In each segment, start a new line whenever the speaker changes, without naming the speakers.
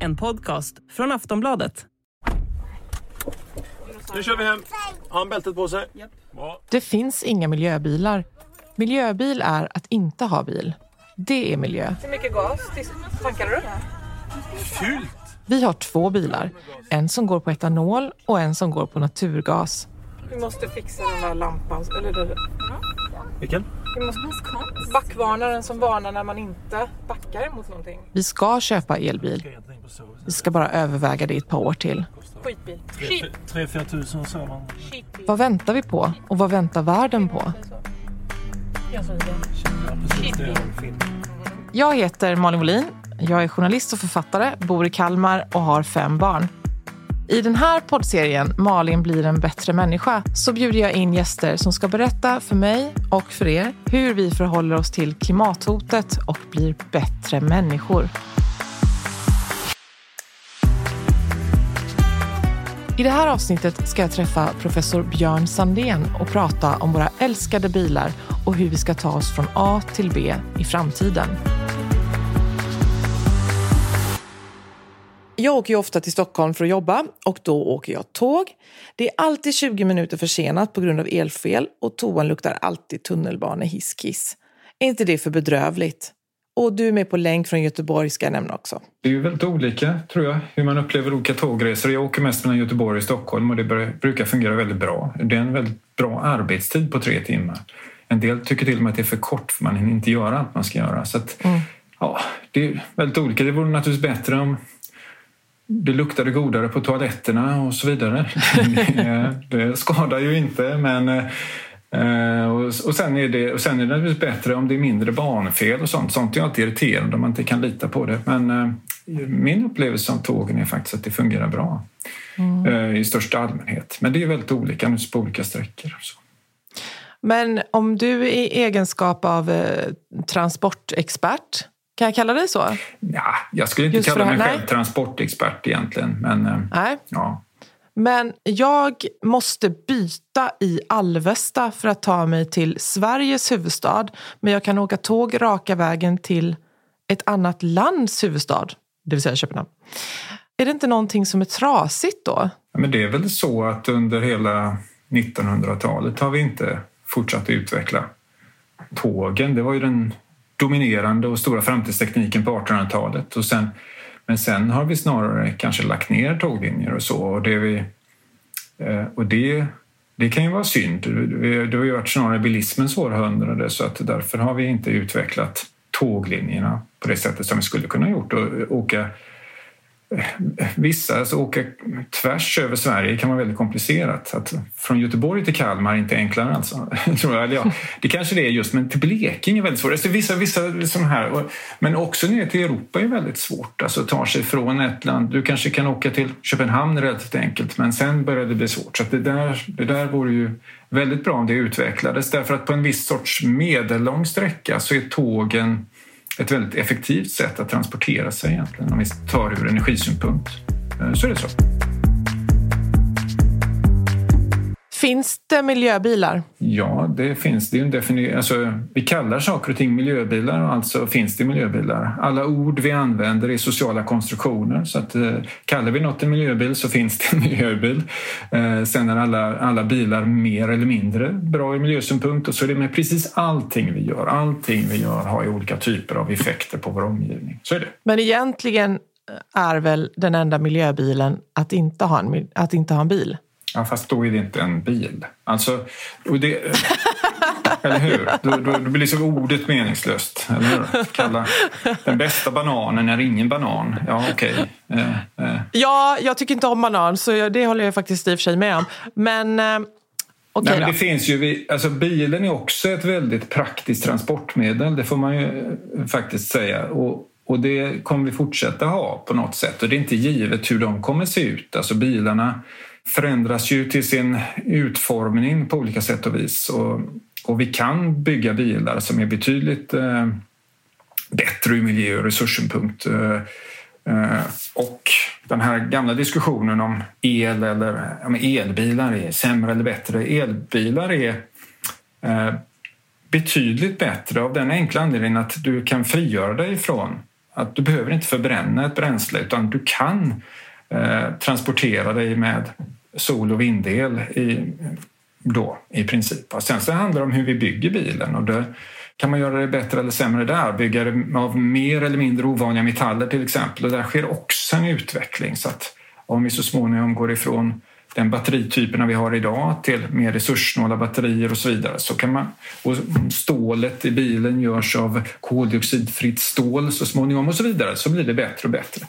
En podcast från Aftonbladet.
Nu kör vi hem. Har han bältet på sig?
Det finns inga miljöbilar. Miljöbil är att inte ha bil. Det är miljö.
Hur mycket gas tankar du?
Fyllt!
Vi har två bilar. En som går på etanol och en som går på naturgas.
Vi måste fixa den där lampan. Eller det,
Vilken?
Vi måste backvarnaren som varnar när man inte backar mot någonting.
Vi ska köpa elbil. Vi ska bara överväga det i ett par år till.
Skitbil. Skit.
3-4 tusen.
Skitbil.
Vad väntar vi på? Och vad väntar världen på?
Jag
heter Malin Wolin. Jag är journalist och författare, bor i Kalmar och har fem barn. I den här poddserien Malin blir en bättre människa så bjuder jag in gäster som ska berätta för mig och för er hur vi förhåller oss till klimathotet och blir bättre människor. I det här avsnittet ska jag träffa professor Björn Sandén och prata om våra älskade bilar och hur vi ska ta oss från A till B i framtiden. Jag åker ju ofta till Stockholm för att jobba och då åker jag tåg. Det är alltid 20 minuter försenat på grund av elfel och toan luktar alltid tunnelbanehisskiss. Är inte det för bedrövligt? Och du är med på länk från Göteborg ska jag nämna också.
Det är ju väldigt olika, tror jag, hur man upplever olika tågresor. Jag åker mest mellan Göteborg och Stockholm och det brukar fungera väldigt bra. Det är en väldigt bra arbetstid på tre timmar. En del tycker till och med att det är för kort för man hinner inte göra allt man ska göra. Så att, ja, det är väldigt olika. Det vore naturligtvis bättre om det luktade godare på toaletterna och så vidare. det, skadar ju inte, men eh, och, sen är det, och sen är det naturligtvis bättre om det är mindre barnfel och sånt. Sånt är alltid irriterande om man inte kan lita på det. Men eh, min upplevelse av tågen är faktiskt att det fungerar bra eh, i största allmänhet. Men det är väldigt olika nu på olika sträckor.
Men om du i egenskap av transportexpert, kan jag kalla dig så?
Ja, jag skulle inte
Just
kalla mig själv
nej.
transportexpert egentligen. Men eh,
Nej.
ja,
Men jag måste byta i Alvesta för att ta mig till Sveriges huvudstad. Men jag kan åka tåg raka vägen till ett annat lands huvudstad, det vill säga Köpenhamn. Är det inte någonting som är trasigt då?
Ja, Men det är väl så att under hela 1900-talet har vi inte fortsatt att utveckla tågen. Det var ju den dominerande och stora framtidstekniken på 1800-talet. Och sen, men sen har vi snarare kanske lagt ner tåglinjer och så. Och det, vi, eh, och det, det kan ju vara synd. Det har ju varit snarare bilismens århundrade så att därför har vi inte utvecklat tåglinjerna på det sättet som vi skulle kunna gjort. Och åka Vissa, alltså åka tvärs över Sverige kan vara väldigt komplicerat. Att från Göteborg till Kalmar är inte enklare alltså. Tror jag. Eller ja, det kanske det är just, men till Blekinge är väldigt svårt. Alltså vissa, vissa sån här, men också ner till Europa är väldigt svårt. Alltså ta sig från ett land. Du kanske kan åka till Köpenhamn relativt enkelt, men sen börjar det bli svårt. Så att det, där, det där vore ju väldigt bra om det utvecklades. Därför att på en viss sorts medellång sträcka så är tågen ett väldigt effektivt sätt att transportera sig egentligen om vi tar ur energisynpunkt. Eh, så är det så.
Finns det miljöbilar?
Ja, det finns. Det ju en defini- alltså, vi kallar saker och ting miljöbilar och alltså finns det miljöbilar. Alla ord vi använder är sociala konstruktioner. Så att, eh, kallar vi något en miljöbil så finns det en miljöbil. Eh, sen är alla, alla bilar mer eller mindre bra ur miljösynpunkt och så är det med precis allting vi gör. Allting vi gör har ju olika typer av effekter på vår omgivning. Så är det.
Men egentligen är väl den enda miljöbilen att inte ha en, att inte ha en bil?
Ja, fast då är det inte en bil. Alltså, det, eller hur? Då, då, då blir liksom ordet meningslöst. Eller hur? Kalla den bästa bananen är ingen banan. Ja, okej. Eh, eh.
Ja, jag tycker inte om banan, så det håller jag faktiskt i och för sig med om. Men, eh, Okej
Nej, men det finns ju, alltså bilen är också ett väldigt praktiskt transportmedel, det får man ju eh, faktiskt säga. Och, och det kommer vi fortsätta ha på något sätt. Och det är inte givet hur de kommer se ut. Alltså bilarna förändras ju till sin utformning på olika sätt och vis. Och, och vi kan bygga bilar som är betydligt eh, bättre ur miljö och resurssynpunkt. Eh, eh Och den här gamla diskussionen om el eller om elbilar är sämre eller bättre. Elbilar är eh, betydligt bättre av den enkla anledningen att du kan frigöra dig från att du behöver inte förbränna ett bränsle utan du kan eh, transportera dig med sol och vindel i, då, i princip. Och sen så handlar det om hur vi bygger bilen och det kan man göra det bättre eller sämre där. Bygga det av mer eller mindre ovanliga metaller till exempel och där sker också en utveckling. Så att om vi så småningom går ifrån den batterityperna vi har idag till mer resurssnåla batterier och så vidare. Så kan man, och stålet i bilen görs av koldioxidfritt stål så småningom och så vidare så blir det bättre och bättre.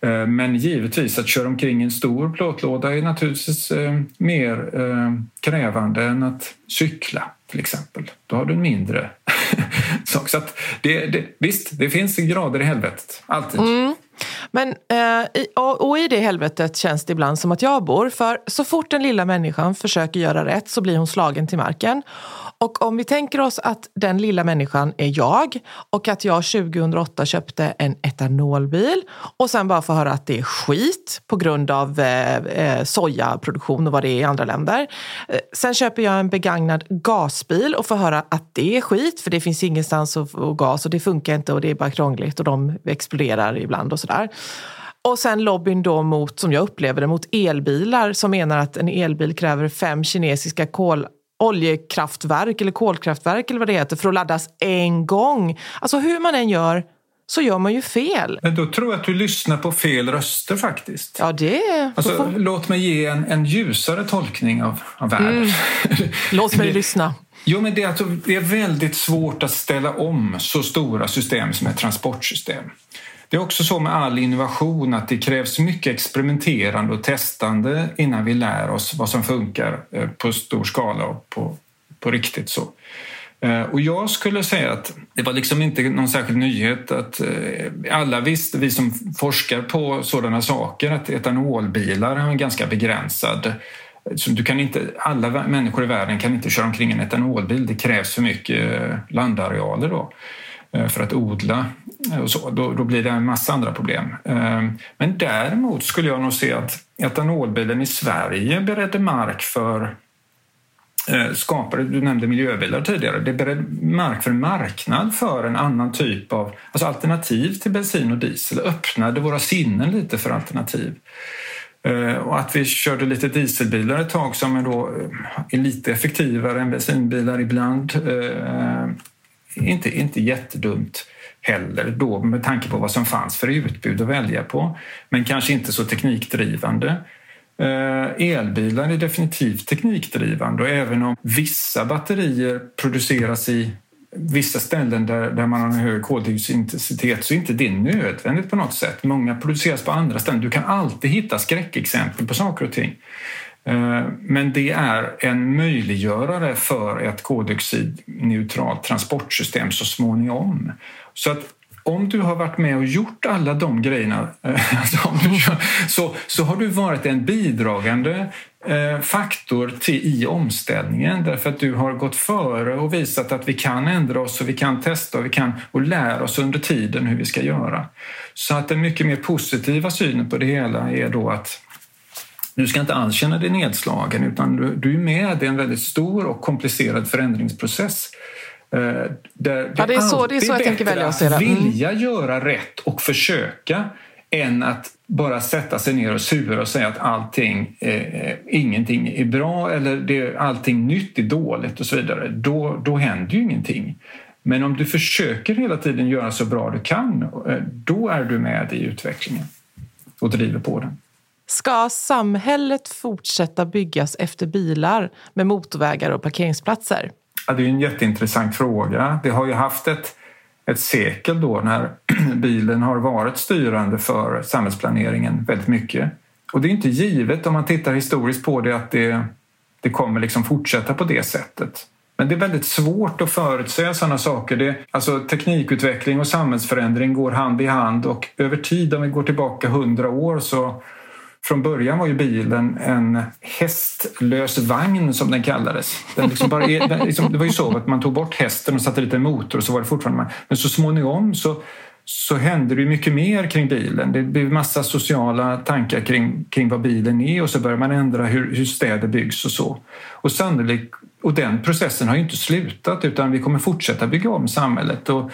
Eh, men givetvis att köra omkring i en stor plåtlåda är naturligtvis eh, mer eh, krävande än att cykla till exempel. Då har du en mindre sak. Så att det, det, visst, det finns grader i helvetet. Alltid. Mm.
Men, eh, i, och, och i det helvetet känns det ibland som att jag bor. För så fort den lilla människan försöker göra rätt så blir hon slagen till marken. Och om vi tänker oss att den lilla människan är jag och att jag 2008 köpte en etanolbil och sen bara får höra att det är skit på grund av eh, eh sojaproduktion och vad det är i andra länder. Eh, sen köper jag en begagnad gasbil och får höra att det är skit för det finns ingenstans att få gas och det funkar inte och det är bara krångligt och de exploderar ibland och sådär. Och sen lobbyn då mot, som jag upplever det, mot elbilar som menar att en elbil kräver fem kinesiska kol oljekraftverk eller kolkraftverk eller vad det heter för att laddas en gång. Alltså hur man än gör så gör man ju fel.
Men då tror jag att du lyssnar på fel röster faktiskt.
Ja, det...
Alltså,
får-
Låt mig ge en, en ljusare tolkning av, av världen.
Låt mig
det-
lyssna.
Jo, men det är, alltså, det är väldigt svårt att ställa om så stora system som ett transportsystem. Det är också så med all innovation att det krävs mycket experimenterande och testande innan vi lär oss vad som funkar eh, på stor skala och på, på riktigt. så. Eh, och jag skulle säga att det var liksom inte någon särskild nyhet att eh, alla visste, vi som forskar på sådana saker, att etanolbilar har en ganska begränsad så du kan inte, alla människor i världen kan inte köra omkring en etanolbil. Det krävs för mycket landarealer då Eh, för att odla. Eh, och så. Då, då blir det en massa andra problem. Eh, men däremot skulle jag nog se att etanolbilen i Sverige beredde mark för skapade, du nämnde miljöbilar tidigare, det beredde mark för en marknad för en annan typ av alltså alternativ till bensin och diesel, öppnade våra sinnen lite för alternativ. Och att vi körde lite dieselbilar ett tag som är, då, är lite effektivare än bensinbilar ibland. Inte, inte jättedumt heller då med tanke på vad som fanns för utbud att välja på. Men kanske inte så teknikdrivande. Eh, elbilar är definitivt teknikdrivande och även om vissa batterier produceras i vissa ställen där, där man har en hög koldioxidintensitet så är inte det nödvändigt på något sätt. Många produceras på andra ställen. Du kan alltid hitta skräckexempel på saker och ting. Eh, men det är en möjliggörare för ett koldioxidneutralt transportsystem så småningom. Så att om du har varit med och gjort alla de grejerna eh, så, så har du varit en bidragande eh, faktor till, i omställningen därför att du har gått före och visat att vi kan ändra oss och vi kan testa och vi kan och lära oss under tiden hur vi ska göra. Så att den mycket mer positiva synen på det hela är då att du ska inte alls känna dig nedslagen utan du, du är med i en väldigt stor och komplicerad förändringsprocess. Eh, Där
Ja, det är så- det är så jag tänker välja att se det. Mm.
vilja göra rätt och försöka än att bara sätta sig ner och sura och säga att allting, eh, ingenting är bra eller det, allting nytt är dåligt och så vidare. Då, då händer ju ingenting. Men om du försöker hela tiden göra så bra du kan, eh, då är du med i utvecklingen och driver på den.
Ska samhället fortsätta byggas efter bilar med motorvägar och parkeringsplatser?
Ja, det är en jätteintressant fråga. Det har ju haft ett, ett sekel då när bilen har varit styrande för samhällsplaneringen väldigt mycket. Och det är inte givet om man tittar historiskt på det att det det kommer liksom fortsätta på det sättet. Men det är väldigt svårt att förutsäga sådana saker. Det, alltså teknikutveckling och samhällsförändring går hand i hand och över tid, om vi går tillbaka hundra år, så från början var ju bilen en hästlös vagn som den kallades. Den liksom bara, den liksom, det var ju så att man tog bort hästen och satte dit en motor och så var det fortfarande Men så småningom så, så hände det mycket mer kring bilen. Det blev massa sociala tankar kring, kring vad bilen är och så började man ändra hur, hur städer byggs och så. Och sannolikt, och den processen har ju inte slutat utan vi kommer fortsätta bygga om samhället. Och,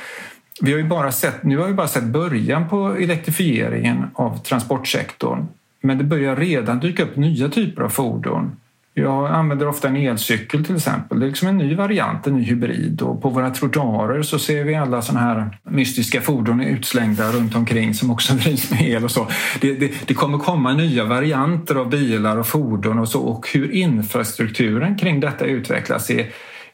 vi har ju bara sett, nu har vi bara sett början på elektrifieringen av transportsektorn. Men det börjar redan dyka upp nya typer av fordon. Jag använder ofta en elcykel till exempel. Det är liksom en ny variant, en ny hybrid. Och på våra trottoarer så ser vi alla sådana här mystiska fordon utslängda runt omkring som också drivs med el och så. Det, det, det, kommer komma nya varianter av bilar och fordon och så och hur infrastrukturen kring detta utvecklas är,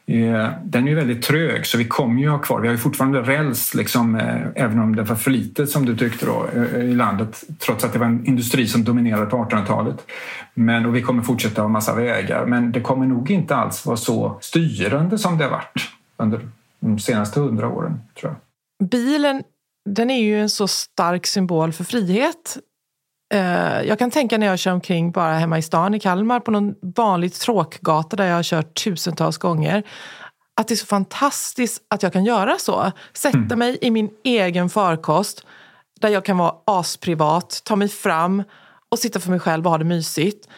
Eh, den är ju väldigt trög så vi kommer ju ha kvar, vi har ju fortfarande räls liksom, eh, även om det var för lite som du tyckte då eh, i landet trots att det var en industri som dominerade på 1800-talet. Men, och vi kommer fortsätta ha massa vägar men det kommer nog inte alls vara så styrande som det har varit under de senaste hundra åren tror jag.
Bilen den är ju en så stark symbol för frihet jag kan tänka när jag kör omkring bara hemma i stan i Kalmar på någon vanlig tråkgata där jag har kört tusentals gånger. Att det är så fantastiskt att jag kan göra så. Sätta mm. mig i min egen farkost där jag kan vara asprivat, ta mig fram och sitta för mig själv och ha det mysigt.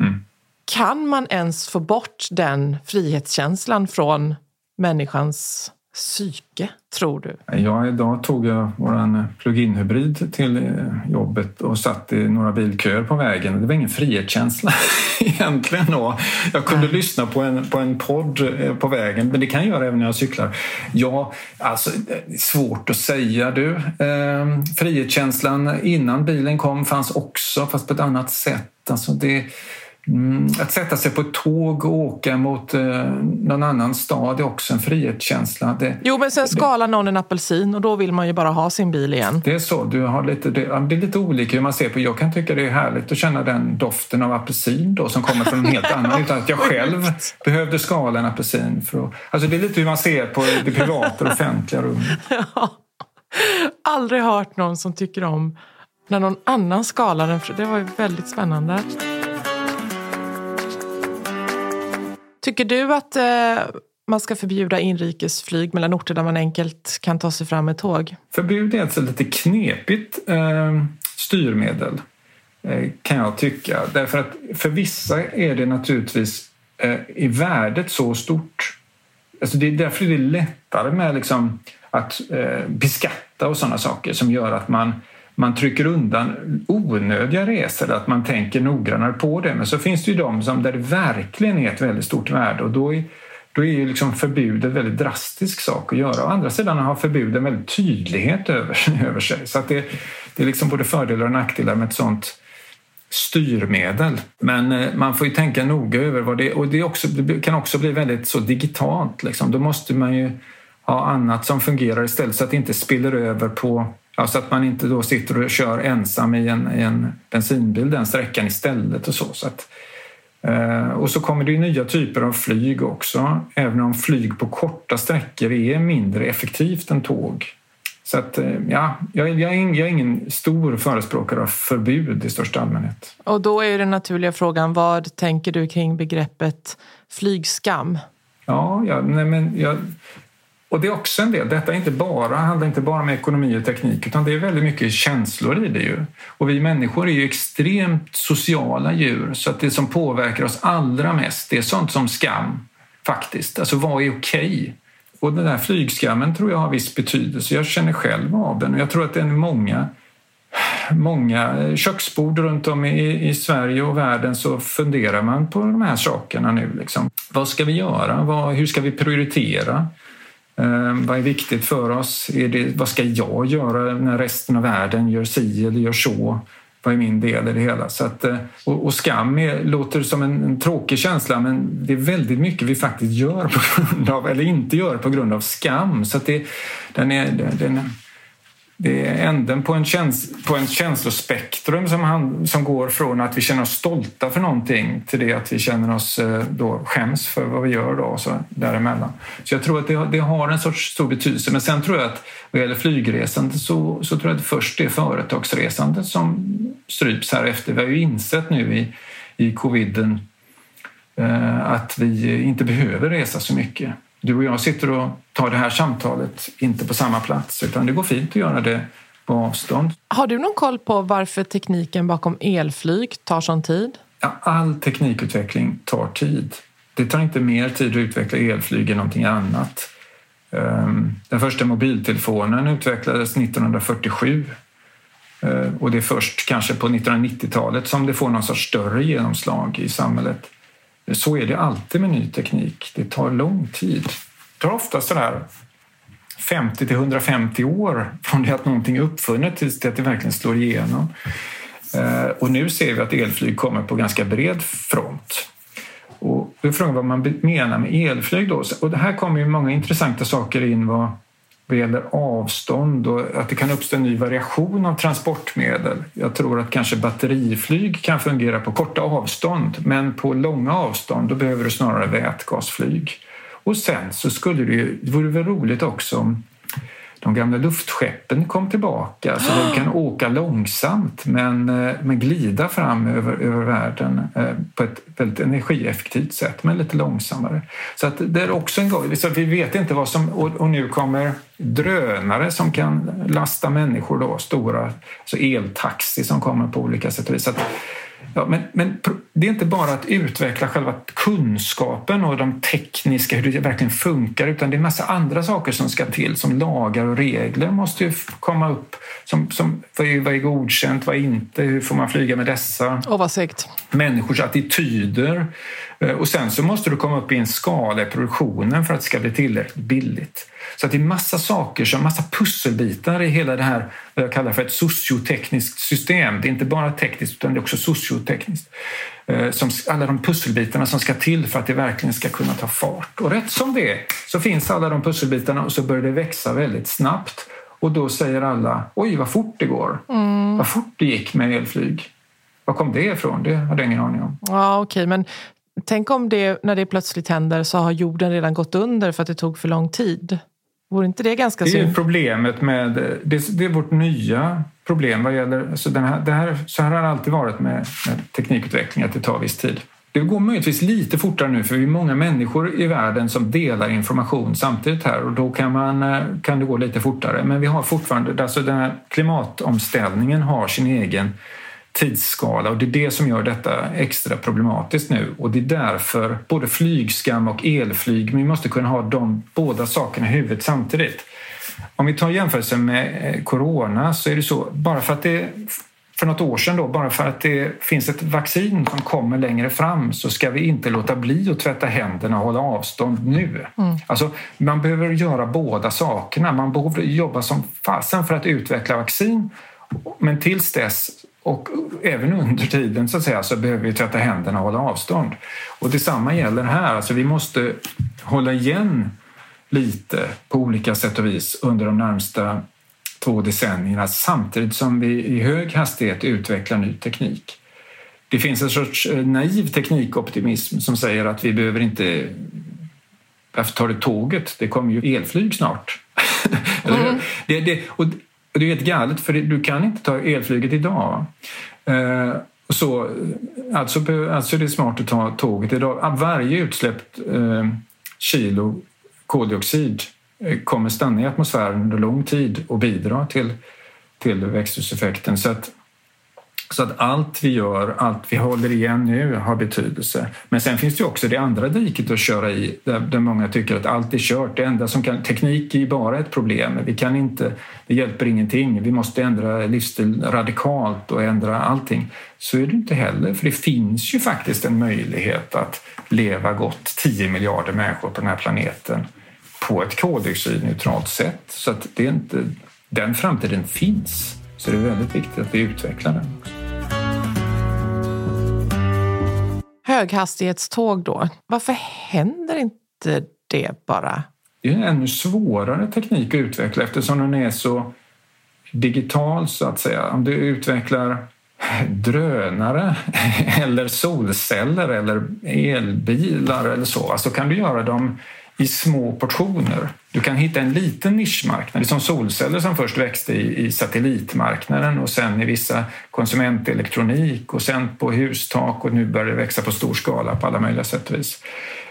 Mm. Kan man ens få bort den frihetskänslan från människans psyke, tror du?
Ja, idag tog jag vår plug-in hybrid till eh, jobbet och satt i några bilköer på vägen. Det var ingen frihetskänsla egentligen. Då. Jag kunde Nej. lyssna på en, på en podd eh, på vägen, men det kan jag göra även när jag cyklar. Ja, alltså svårt att säga du. Eh, frihetskänslan innan bilen kom fanns också, fast på ett annat sätt. Alltså det att sätta sig på ett tåg och åka mot eh, någon annan stad är också en frihetskänsla. Det,
jo, men sen skalar någon en apelsin och då vill man ju bara ha sin bil igen.
Det är så. Du har lite, det, det är lite olika hur man ser på Jag kan tycka det är härligt att känna den doften av apelsin då, som kommer från en helt annan utan att jag själv behövde skala en apelsin. För att, alltså det är lite hur man ser på det privata och offentliga rummet. Ja.
Aldrig hört någon som tycker om när någon annan skalar en. Det var ju väldigt spännande. Tycker du att eh, man ska förbjuda inrikesflyg mellan orter där man enkelt kan ta sig fram med tåg?
Förbud är alltså lite knepigt eh, styrmedel eh, kan jag tycka. Därför att för vissa är det naturligtvis eh, i värdet så stort. Alltså det är därför det är lättare med liksom att eh, beskatta och sådana saker som gör att man man trycker undan onödiga resor, att man tänker noggrannare på det. Men så finns det ju de som där det verkligen är ett väldigt stort värde och då är, då är ju liksom förbudet en väldigt drastisk sak att göra. Å andra sidan har förbud en väldigt tydlighet över, över sig. Så att det, det är liksom både fördelar och nackdelar med ett sånt styrmedel. Men eh, man får ju tänka noga över vad det är. Och det, också, det kan också bli väldigt så digitalt. Liksom. Då måste man ju ha annat som fungerar istället så att det inte spiller över på Ja, så att man inte då sitter och kör ensam i en, i en bensinbil den sträckan istället och så. så att, eh, och så kommer det nya typer av flyg också, även om flyg på korta sträckor är mindre effektivt än tåg. Så att, eh, ja, jag, jag, är, jag är ingen stor förespråkare av förbud i största allmänhet.
Och då är den naturliga frågan, vad tänker du kring begreppet flygskam?
Ja, ja nej men jag, och det är också en del. Detta är inte bara, handlar inte bara om ekonomi och teknik utan det är väldigt mycket känslor i det ju. Och vi människor är ju extremt sociala djur så att det som påverkar oss allra mest det är sånt som skam faktiskt. Alltså vad är okej? Okay? Och den där flygskammen tror jag har viss betydelse. Jag känner själv av den och jag tror att det är många många köksbord runt om i, i Sverige och världen så funderar man på de här sakerna nu. Liksom. Vad ska vi göra? Vad, hur ska vi prioritera? Ehm, vad är viktigt för oss? Är det, vad ska jag göra när resten av världen gör si eller gör så? Vad är min del i det hela? Så att, eh, och, och skam är, låter som en, en, tråkig känsla men det är väldigt mycket vi faktiskt gör på grund av, eller inte gör på grund av skam. Så att det, den är, den, det är änden på en, käns på en känslospektrum som, han, som går från att vi känner oss stolta för någonting till det att vi känner oss eh, då skäms för vad vi gör då, så däremellan. Så jag tror att det, det har en sorts stor betydelse. Men sen tror jag att vad gäller flygresande så, så tror jag att först det är företagsresandet som stryps här efter. Vi har ju insett nu i, i coviden eh, att vi inte behöver resa så mycket. Du och jag sitter och tar det här samtalet inte på samma plats utan det går fint att göra det på avstånd.
Har du någon koll på varför tekniken bakom elflyg tar sån tid?
Ja, all teknikutveckling tar tid. Det tar inte mer tid att utveckla elflyg än någonting annat. Ehm, den första mobiltelefonen utvecklades 1947 ehm, och det är först kanske på 1990-talet som det får någon sorts större genomslag i samhället. Så är det alltid med ny teknik. Det tar lång tid. Det tar ofta sådär 50 till 150 år från det att någonting är uppfunnet tills att det verkligen slår igenom. Eh, och nu ser vi att elflyg kommer på ganska bred front. Och då är frågan vad man menar med elflyg då. Och det här kommer ju många intressanta saker in vad, vad gäller avstånd och att det kan uppstå en ny variation av transportmedel. Jag tror att kanske batteriflyg kan fungera på korta avstånd men på långa avstånd då behöver du snarare vätgasflyg. Och sen så skulle det ju, det vore väl roligt också om de gamla luftskeppen kom tillbaka så de kan åka långsamt men, eh, men glida fram över, över världen eh, på ett väldigt energieffektivt sätt, men lite långsammare. Så att det är också en gång, så vi vet inte vad som... Och, nu kommer drönare som kan lasta människor, då, stora alltså eltaxi som kommer på olika sätt och vis. Så att, Ja, men, men det är inte bara att utveckla själva kunskapen och de tekniska, hur det verkligen funkar, utan det är en massa andra saker som ska till, som lagar och regler måste ju komma upp. Som, som, vad, är, vad är godkänt, vad är inte, hur får man flyga med dessa?
Och vad segt.
Människors attityder. Eh, och sen så måste du komma upp i en skala i produktionen för att det ska bli tillräckligt billigt. Så att det är massa saker, som, massa pusselbitar i hela det här vad jag kallar för ett sociotekniskt system. Det är inte bara tekniskt utan det är också sociotekniskt. Eh, som, alla de pusselbitarna som ska till för att det verkligen ska kunna ta fart. Och rätt som det så finns alla de pusselbitarna och så börjar det växa väldigt snabbt. Och då säger alla, oj vad fort det går. Mm. Vad fort det gick med elflyg. Var kom det ifrån? Det hade jag ingen aning om.
Ja, Okej, okay, men tänk om det, när det plötsligt händer så har jorden redan gått under för att det tog för lång tid. Vore inte det ganska
synd? Det är problemet med... Det, det, är vårt nya problem vad gäller... Alltså den här, det här, så här har det alltid varit med, med teknikutveckling, att det tar viss tid. Det går möjligtvis lite fortare nu för vi är många människor i världen som delar information samtidigt här och då kan, man, eh, kan det gå lite fortare. Men vi har fortfarande, alltså den här klimatomställningen har sin egen tidsskala och det är det som gör detta extra problematiskt nu och det är därför både flygskam och elflyg, vi måste kunna ha de båda sakerna i huvudet samtidigt. Om vi tar jämförelse med eh, corona så är det så, bara för att det för något år sedan då, bara för att det finns ett vaccin som kommer längre fram så ska vi inte låta bli att tvätta händerna och hålla avstånd nu. Mm. Alltså, man behöver göra båda sakerna. Man behöver jobba som fasen för att utveckla vaccin men tills dess och även under tiden så, att säga, så behöver vi tvätta händerna och hålla avstånd. Och detsamma gäller här. Alltså vi måste hålla igen lite på olika sätt och vis under de närmsta två decennierna samtidigt som vi i hög hastighet utvecklar ny teknik. Det finns en sorts eh, naiv teknikoptimism som säger att vi behöver inte... Varför tar du tåget? Det kommer ju elflyg snart. Mm. det, det, och det är helt galet för du kan inte ta elflyget idag. Eh, så, alltså, alltså det är smart att ta tåget idag. Varje utsläppt eh, kilo koldioxid eh, kommer stanna i atmosfären under lång tid och bidra till, till växthuseffekten. Så att så att allt vi gör, allt vi håller igen nu har betydelse. Men sen finns det också det andra diket att köra i där, där många tycker att allt är kört. Det enda som kan, teknik är ju bara ett problem. Vi kan inte, det hjälper ingenting. Vi måste ändra livsstil radikalt och ändra allting. Så är det inte heller, för det finns ju faktiskt en möjlighet att leva gott 10 miljarder människor på den här planeten på ett koldioxidneutralt sätt. Så att det är inte, den framtiden finns. Så det är väldigt viktigt att vi utvecklar den.
Höghastighetståg då, varför händer inte det bara?
Det är en ännu svårare teknik att utveckla eftersom den är så digital så att säga. Om du utvecklar drönare eller solceller eller elbilar eller så, alltså kan du göra dem i små portioner. Du kan hitta en liten nischmarknad, som solceller som först växte i, i satellitmarknaden och sen i vissa konsumentelektronik och sen på hustak och nu börjar det växa på stor skala på alla möjliga sätt och vis.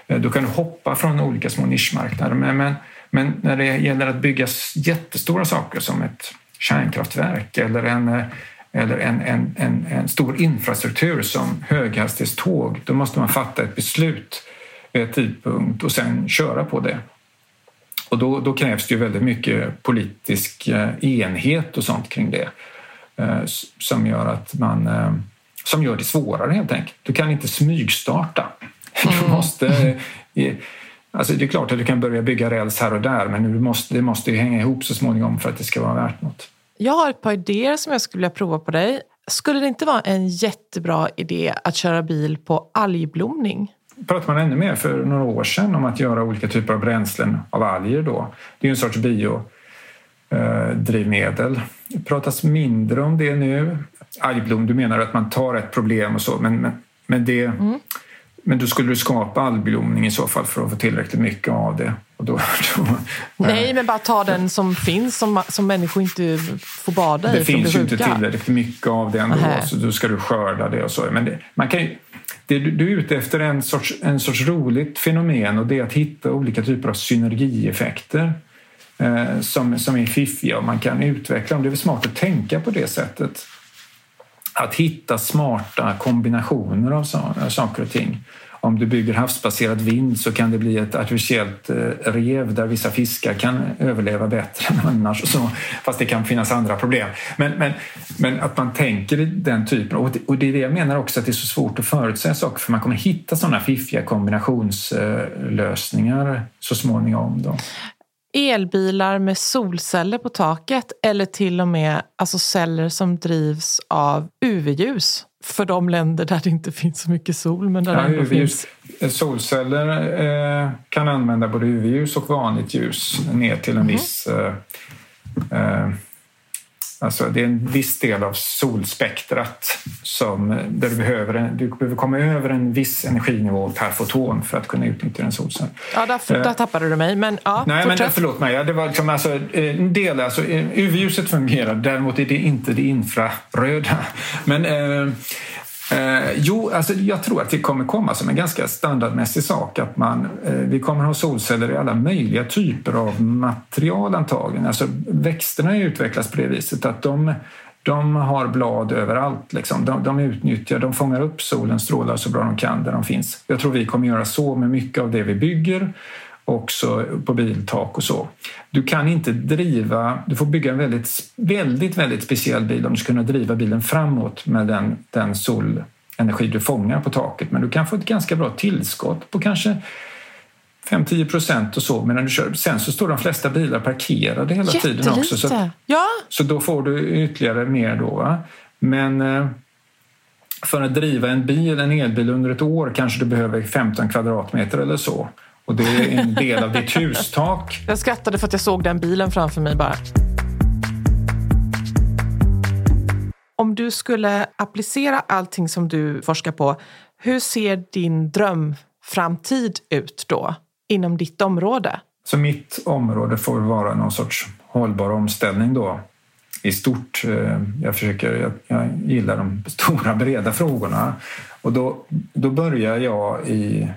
Eh, då kan du hoppa från olika små nischmarknader. Men, men, men när det gäller att bygga jättestora saker som ett kärnkraftverk eller en eh, eller en, en, en, en stor infrastruktur som höghastighetståg, då måste man fatta ett beslut tidpunkt och sen köra på det. Och då, då krävs det ju väldigt mycket politisk eh, enhet och sånt kring det eh, som gör att man som gör det svårare helt enkelt. Du kan inte smygstarta. Du mm. måste Alltså det är klart att du kan börja bygga räls här och där men du måste, det måste ju hänga ihop så småningom för att det ska vara värt något.
Jag har ett par idéer som jag skulle vilja prova på dig. Skulle det inte vara en jättebra idé att köra bil på algblomning?
Pratade man ännu mer för några år sedan om att göra olika typer av bränslen av alger då. Det är en sorts biodrivmedel. Det pratas mindre om det nu. Algblom, du menar att man tar ett problem och så men, men, men det mm. Men då skulle du skapa algblomning i så fall för att få tillräckligt mycket av det. Och då, då,
Nej, men bara ta den som finns som, som människor inte får bada
i. Det finns ju inte tillräckligt mycket av det ändå, Aha. så då ska du skörda det och så. Men det, man kan ju, det, du är ute efter en sorts, en sorts roligt fenomen och det är att hitta olika typer av synergieffekter eh, som, som är fiffiga och man kan utveckla dem. Det är väl smart att tänka på det sättet att hitta smarta kombinationer av saker och ting. Om du bygger havsbaserad vind så kan det bli ett artificiellt eh, rev där vissa fiskar kan överleva bättre än annars. Och så, fast det kan finnas andra problem. Men, men, men att man tänker i den typen. Och det, och det är det jag menar också att det är så svårt att förutsäga saker för man kommer hitta sådana fiffiga kombinationslösningar eh, så småningom. Då
elbilar med solceller på taket eller till och med alltså celler som drivs av UV-ljus för de länder där det inte finns så mycket sol. Men där ja, ändå finns...
Solceller eh, kan använda både UV-ljus och vanligt ljus ner till en mm. viss eh, eh, Alltså det är en viss del av solspektrat som, där du behöver, du behöver komma över en viss energinivå per foton för att kunna utnyttja en solcell.
Ja, där, där tappade du mig. Men, ja,
Nej, men förlåt mig. Det var liksom, alltså, en del, alltså, UV-ljuset fungerar, däremot är det inte det infraröda. Men, eh, Eh, jo, alltså jag tror att det kommer komma som en ganska standardmässig sak att man, eh, vi kommer ha solceller i alla möjliga typer av material antagligen. Alltså växterna utvecklas på det viset att de, de har blad överallt. Liksom. De, de utnyttjar, de fångar upp solens strålar så bra de kan där de finns. Jag tror vi kommer göra så med mycket av det vi bygger också på biltak och så. Du kan inte driva, du får bygga en väldigt, väldigt, väldigt speciell bil om du ska kunna driva bilen framåt med den, den solenergi du fångar på taket. Men du kan få ett ganska bra tillskott på kanske 5-10 procent och så medan du kör. Sen så står de flesta bilar parkerade hela tiden också. Så,
ja.
så då får du ytterligare mer då. Va? Men eh, för att driva en bil, en elbil under ett år kanske du behöver 15 kvadratmeter eller så. Och det är en del av ditt hustak.
Jag skrattade för att jag såg den bilen framför mig bara. Om du skulle applicera allting som du forskar på, hur ser din drömframtid ut då inom ditt område?
Så mitt område får vara någon sorts hållbar omställning då i stort. Eh, jag, försöker, jag, jag gillar de stora breda frågorna och då, då börjar jag i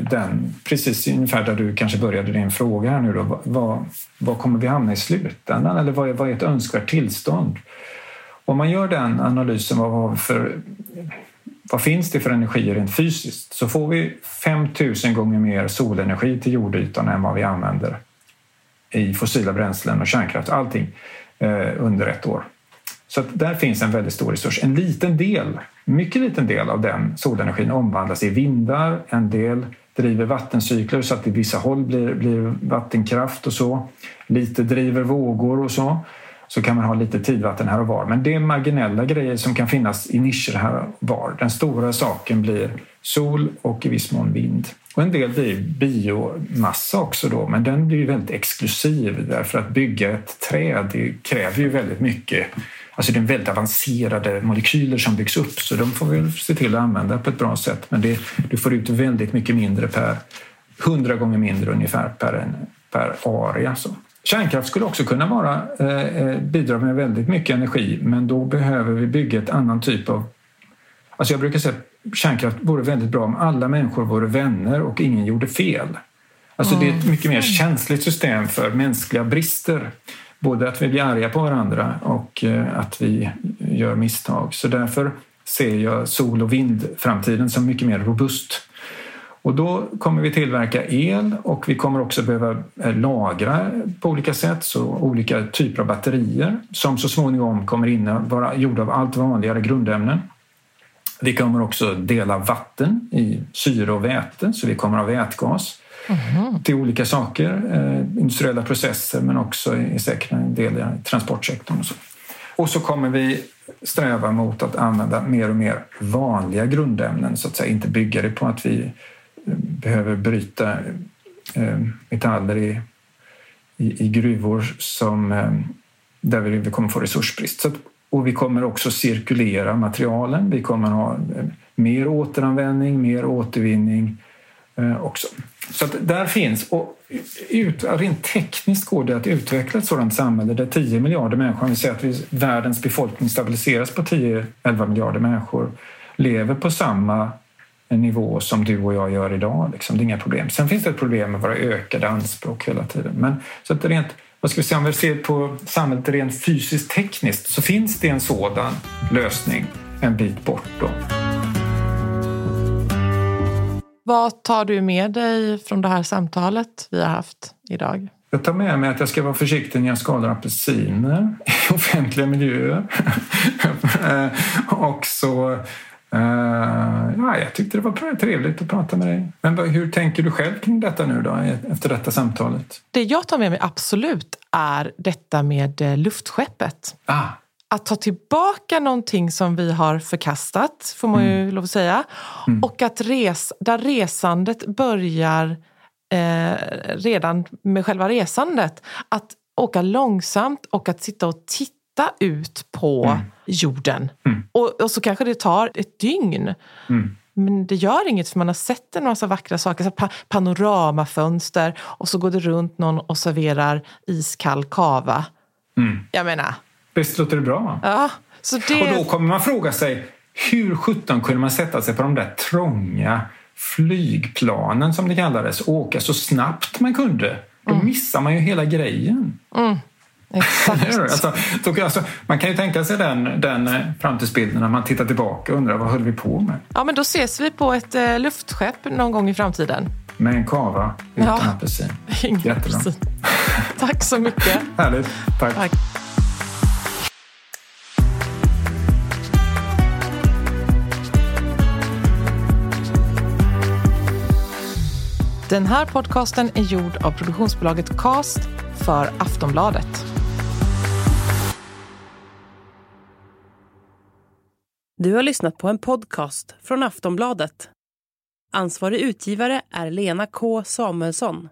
den, precis ungefär där du kanske började din fråga här nu då. Vad, vad kommer vi hamna i slutändan? Eller vad är, vad är ett önskvärt tillstånd? Om man gör den analysen, vad, för, vad finns det för energi rent fysiskt? Så får vi 5000 gånger mer solenergi till jordytan än vad vi använder i fossila bränslen och kärnkraft, allting, eh, under ett år. Så där finns en väldigt stor resurs. En liten del, mycket liten del av den solenergin omvandlas i vindar, en del driver vattencykler så att det i vissa håll blir, blir vattenkraft och så. Lite driver vågor och så. så kan man ha lite tidvatten här och var. Men det är marginella grejer som kan finnas i nischer här och var. Den stora saken blir sol och i viss mån vind. Och en del blir biomassa också då, men den blir ju väldigt exklusiv därför att bygga ett träd det kräver ju väldigt mycket Alltså det är väldigt avancerade molekyler som byggs upp så de får vi se till att använda på ett bra sätt. Men det, du får ut väldigt mycket mindre per, hundra gånger mindre ungefär per, per area. Så. Kärnkraft skulle också kunna vara, eh, bidra med väldigt mycket energi men då behöver vi bygga ett annan typ av... Alltså jag brukar säga att kärnkraft vore väldigt bra om alla människor vore vänner och ingen gjorde fel. Alltså det är ett mycket mer känsligt system för mänskliga brister. Både att vi blir arga på varandra och eh, att vi gör misstag. Så därför ser jag sol och vindframtiden som mycket mer robust. Och då kommer vi tillverka el och vi kommer också behöva eh, lagra på olika sätt, så olika typer av batterier som så småningom kommer in vara gjorda av allt vanligare grundämnen. Vi kommer också dela vatten i syre och väte, så vi kommer ha vätgas mm. till olika saker, eh, industriella processer men också i säkert en del i transportsektorn. Och så. och så kommer vi sträva mot att använda mer och mer vanliga grundämnen, så att säga, inte bygga det på att vi eh, behöver bryta eh, metaller i, i, i gruvor som, eh, där vi, vi kommer få resursbrist. Så att, och vi kommer också cirkulera materialen. Vi kommer ha eh, mer återanvändning, mer återvinning Eh, också. Så att där finns, och ut, rent tekniskt går det att utveckla ett sådant samhälle där 10 miljarder människor, om vi säger att vi, världens befolkning stabiliseras på 10-11 miljarder människor, lever på samma nivå som du och jag gör idag. Liksom. Det är inga problem. Sen finns det ett problem med våra ökade anspråk hela tiden. Men så att rent, vad ska vi säga, om vi ser på samhället rent fysiskt tekniskt så finns det en sådan lösning en bit bort. Då.
Vad tar du med dig från det här samtalet vi har haft idag?
Jag tar med mig att jag ska vara försiktig när jag skalar apelsiner i offentliga miljöer. och så uh, ja, jag tyckte det var trevligt att prata med dig. Men hur tänker du själv kring detta nu då, efter detta samtalet?
Det jag tar med mig absolut är detta med eh, luftskeppet.
Ah
att ta tillbaka någonting som vi har förkastat, får man ju mm. lov att säga. Mm. Och att res, där resandet börjar eh, redan med själva resandet. Att åka långsamt och att sitta och titta ut på mm. jorden.
Mm.
Och, och, så kanske det tar ett dygn.
Mm.
Men det gör inget för man har sett en massa vackra saker. Så panoramafönster och så går det runt någon och serverar iskall kava.
Mm.
Jag menar,
Visst låter det bra?
Ja, så det...
Och då kommer man fråga sig hur sjutton kunde man sätta sig på de där trånga flygplanen som det kallades och åka så snabbt man kunde? Då mm. missar man ju hela grejen.
Mm. Exakt.
alltså, då, alltså, man kan ju tänka sig den, den eh, framtidsbilden när man tittar tillbaka och undrar vad höll vi på med?
Ja, men då ses vi på ett eh, luftskepp någon gång i framtiden.
Med en kava utan ja. apelsin.
Apelsin. Tack så mycket.
Härligt. Tack.
Tack. Den här podcasten är gjord av produktionsbolaget Cast för Aftonbladet.
Du har lyssnat på en podcast från Aftonbladet. Ansvarig utgivare är Lena K Samuelsson.